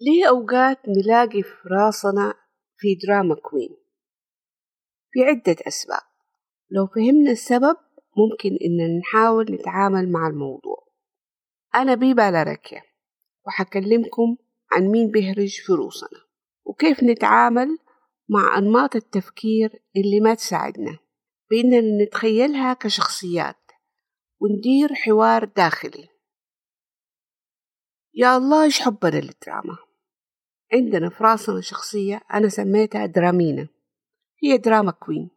ليه أوقات نلاقي في راسنا في دراما كوين؟ في عدة أسباب. لو فهمنا السبب ممكن إن نحاول نتعامل مع الموضوع. أنا بيبا ركيا وحكلمكم عن مين بيهرج في روسنا وكيف نتعامل مع أنماط التفكير اللي ما تساعدنا. بإننا نتخيلها كشخصيات وندير حوار داخلي. يا الله إيش حبنا للدراما؟ عندنا في راسنا شخصية أنا سميتها درامينا. هي drama queen.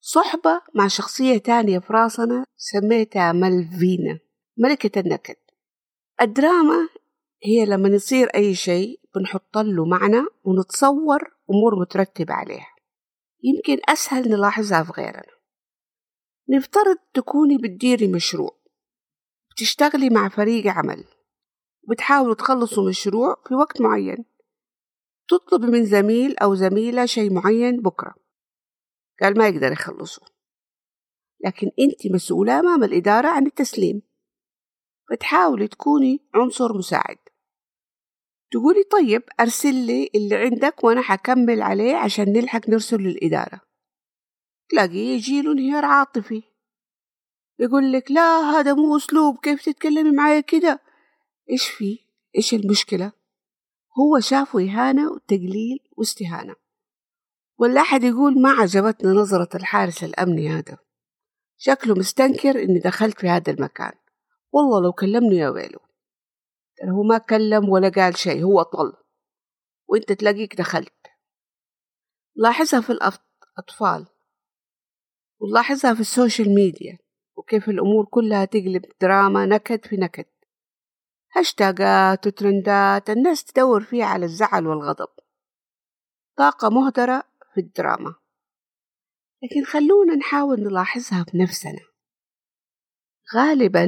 صحبة مع شخصية تانية في راسنا سميتها مالفينا ملكة النكد. الدراما هي لما يصير أي شيء بنحط له معنى ونتصور أمور مترتبة عليها. يمكن أسهل نلاحظها في غيرنا. نفترض تكوني بتديري مشروع بتشتغلي مع فريق عمل. وبتحاولوا تخلصوا مشروع في وقت معين. تطلب من زميل أو زميلة شيء معين بكرة. قال ما يقدر يخلصه. لكن أنت مسؤولة أمام الإدارة عن التسليم. فتحاولي تكوني عنصر مساعد. تقولي طيب أرسل لي اللي عندك وأنا حكمل عليه عشان نلحق نرسل للإدارة. تلاقيه يجيله انهيار عاطفي. يقول لك لا هذا مو أسلوب كيف تتكلمي معايا كده؟ إيش في؟ إيش المشكلة؟ هو شافه إهانة وتقليل واستهانة. ولا أحد يقول ما عجبتنا نظرة الحارس الأمني هذا. شكله مستنكر إني دخلت في هذا المكان. والله لو كلمني يا ويلو هو ما كلم ولا قال شيء هو طل. وإنت تلاقيك دخلت. لاحظها في الأطفال. ولاحظها في ال social media. وكيف الأمور كلها تقلب دراما نكد في نكد. هاشتاجات وترندات الناس تدور فيها على الزعل والغضب. طاقة مهدرة في الدراما. لكن خلونا نحاول نلاحظها بنفسنا. غالبا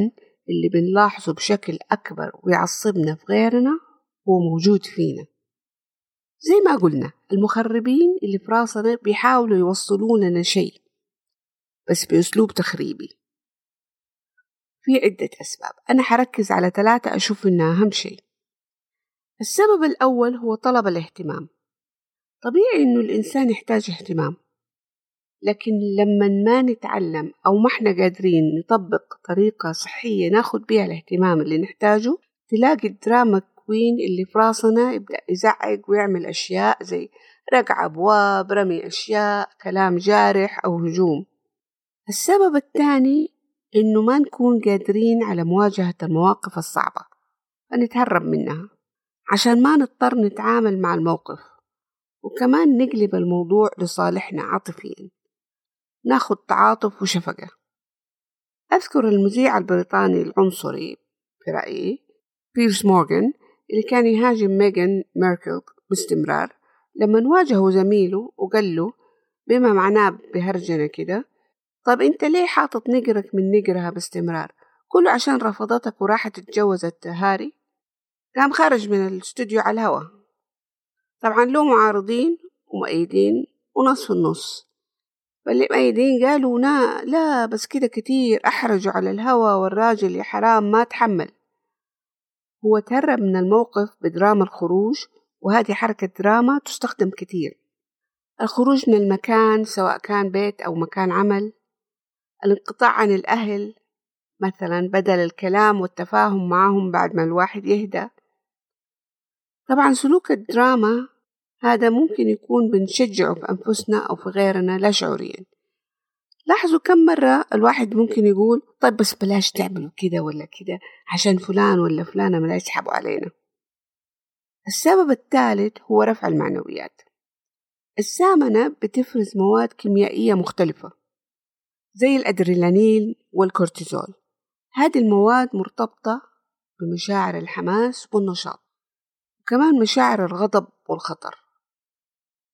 اللي بنلاحظه بشكل أكبر ويعصبنا في غيرنا هو موجود فينا. زي ما قلنا المخربين اللي في راسنا بيحاولوا يوصلوا لنا شيء بس بأسلوب تخريبي. في عدة أسباب. أنا حركز على ثلاثة أشوف إنها أهم شيء. السبب الأول هو طلب الاهتمام. طبيعي إنه الإنسان يحتاج اهتمام. لكن لما ما نتعلم أو ما إحنا قادرين نطبق طريقة صحية ناخد بيها الاهتمام اللي نحتاجه تلاقي الدراما كوين اللي في راسنا يبدأ يزعق ويعمل أشياء زي رقع أبواب رمي أشياء كلام جارح أو هجوم. السبب الثاني إنه ما نكون قادرين على مواجهة المواقف الصعبة فنتهرب منها عشان ما نضطر نتعامل مع الموقف وكمان نقلب الموضوع لصالحنا عاطفيا. ناخد تعاطف وشفقة. أذكر المذيع البريطاني العنصري في رأيي بيرس مورغان اللي كان يهاجم ميغان ميركل باستمرار لما واجهه زميله وقال له بما معناه بهرجنة كده طب أنت ليه حاطط نقرك من نقرها باستمرار؟ كله عشان رفضتك وراحت اتجوزت هاري. قام خرج من الاستوديو على الهوا. طبعا له معارضين ومؤيدين ونص في النص. فاللي مؤيدين قالوا لا لا بس كده كتير. أحرجوا على الهوا والراجل يا حرام ما تحمل. هو تهرب من الموقف بدراما الخروج وهذه حركة دراما تستخدم كتير. الخروج من المكان سواء كان بيت أو مكان عمل. الانقطاع عن الأهل مثلا بدل الكلام والتفاهم معهم بعد ما الواحد يهدى. طبعا سلوك الدراما هذا ممكن يكون بنشجعه في أنفسنا أو في غيرنا لا شعوريا. لاحظوا كم مرة الواحد ممكن يقول طيب بس بلاش تعملوا كده ولا كده عشان فلان ولا فلانة ما يسحبوا علينا. السبب الثالث هو رفع المعنويات. السامنة بتفرز مواد كيميائية مختلفة. زي الأدرينالين والكورتيزول. هذه المواد مرتبطة بمشاعر الحماس والنشاط وكمان مشاعر الغضب والخطر.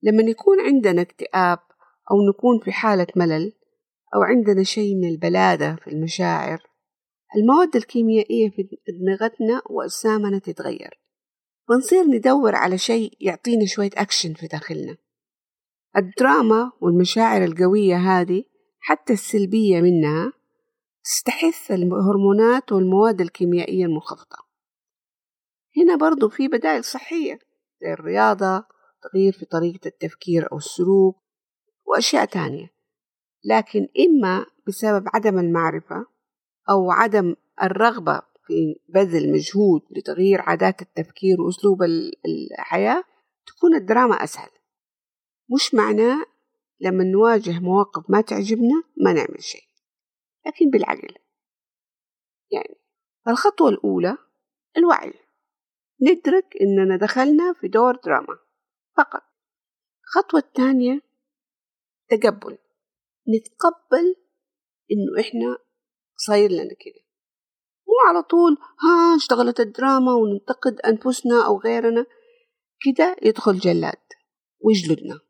لما يكون عندنا اكتئاب أو نكون في حالة ملل أو عندنا شيء من البلادة في المشاعر المواد الكيميائية في أدمغتنا وأجسامنا تتغير. ونصير ندور على شيء يعطينا شوية أكشن في داخلنا. الدراما والمشاعر القوية هذه حتى السلبية منها تستحث الهرمونات والمواد الكيميائية المنخفضة. هنا برضو في بدائل صحية زي الرياضة تغيير في طريقة التفكير أو السلوك وأشياء تانية. لكن إما بسبب عدم المعرفة أو عدم الرغبة في بذل مجهود لتغيير عادات التفكير وأسلوب الحياة تكون الدراما أسهل. مش معناه لما نواجه مواقف ما تعجبنا ما نعمل شيء. لكن بالعقل. يعني الخطوة الأولى الوعي. ندرك إننا دخلنا في دور دراما. فقط. الخطوة الثانية تقبل. نتقبل إنه إحنا صاير لنا كده. مو على طول ها اشتغلت الدراما وننتقد أنفسنا أو غيرنا. كده يدخل جلاد. ويجلدنا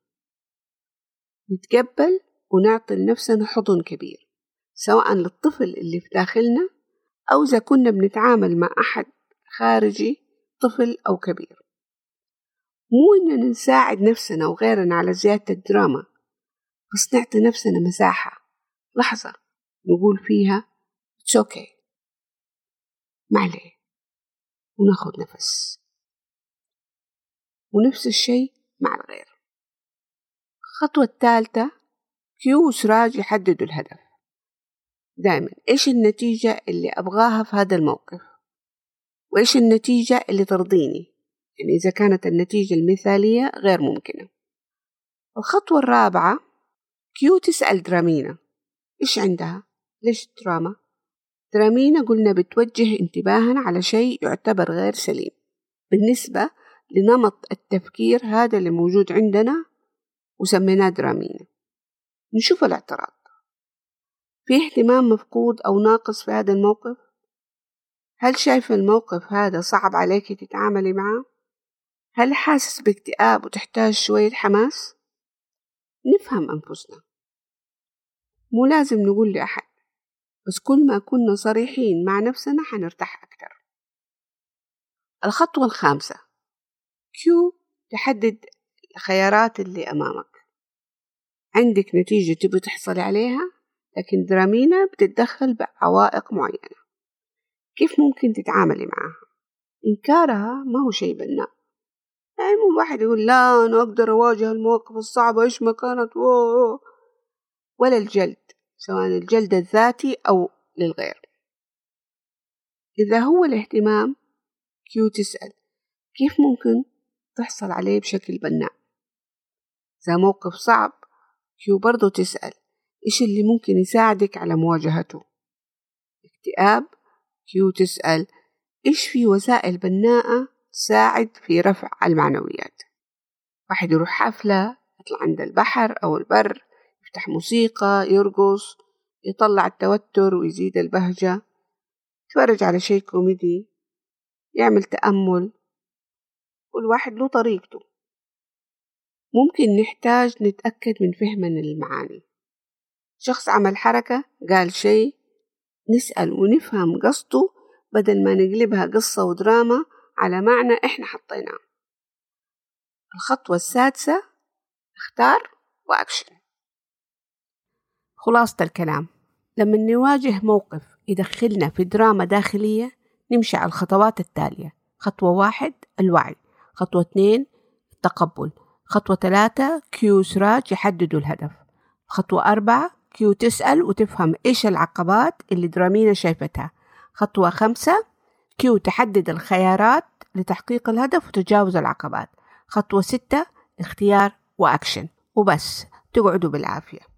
نتقبل ونعطي لنفسنا حضن كبير سواء للطفل اللي في داخلنا أو إذا كنا بنتعامل مع أحد خارجي طفل أو كبير. مو إننا نساعد نفسنا وغيرنا على زيادة الدراما بس نعطي نفسنا مساحة. لحظة نقول فيها It's okay. ما عليه. وناخد نفس. ونفس الشيء مع الغير. الخطوة الثالثة كيو وسراج يحددوا الهدف. دائما إيش النتيجة اللي أبغاها في هذا الموقف؟ وإيش النتيجة اللي ترضيني؟ يعني إذا كانت النتيجة المثالية غير ممكنة. الخطوة الرابعة كيو تسأل درامينا إيش عندها؟ ليش دراما؟ درامينا قلنا بتوجه انتباهنا على شيء يعتبر غير سليم. بالنسبة لنمط التفكير هذا اللي موجود عندنا وسميناه درامينا نشوف الاعتراض في اهتمام مفقود أو ناقص في هذا الموقف؟ هل شايف الموقف هذا صعب عليك تتعاملي معه؟ هل حاسس باكتئاب وتحتاج شوية حماس؟ نفهم أنفسنا مو لازم نقول لأحد بس كل ما كنا صريحين مع نفسنا حنرتاح أكتر الخطوة الخامسة كيو تحدد الخيارات اللي أمامك عندك نتيجة تبي تحصلي عليها لكن درامينا بتتدخل بعوائق معينة. كيف ممكن تتعاملي معها؟ إنكارها ما هو شيء بناء. يعني مو واحد يقول لا أنا أقدر أواجه المواقف الصعبة إيش ما كانت ولا الجلد سواء الجلد الذاتي أو للغير. إذا هو الاهتمام كيو تسأل كيف ممكن تحصل عليه بشكل بناء؟ إذا موقف صعب كيو برضو تسأل إيش اللي ممكن يساعدك على مواجهته؟ اكتئاب كيو تسأل إيش في وسائل بناءة تساعد في رفع المعنويات؟ واحد يروح حفلة يطلع عند البحر أو البر يفتح موسيقى يرقص يطلع التوتر ويزيد البهجة يتفرج على شيء كوميدي يعمل تأمل. كل واحد له طريقته. ممكن نحتاج نتأكد من فهمنا للمعاني شخص عمل حركة قال شيء نسأل ونفهم قصده بدل ما نقلبها قصة ودراما على معنى إحنا حطيناه. الخطوة السادسة اختار وأكشن خلاصة الكلام. لما نواجه موقف يدخلنا في دراما داخلية نمشي على الخطوات التالية. خطوة واحد الوعي. خطوة اثنين التقبل. خطوة ثلاثة كيو سراج يحددوا الهدف. خطوة أربعة كيو تسأل وتفهم إيش العقبات اللي درامينا شايفتها. خطوة خمسة كيو تحدد الخيارات لتحقيق الهدف وتجاوز العقبات. خطوة ستة اختيار وأكشن وبس. تقعدوا بالعافية.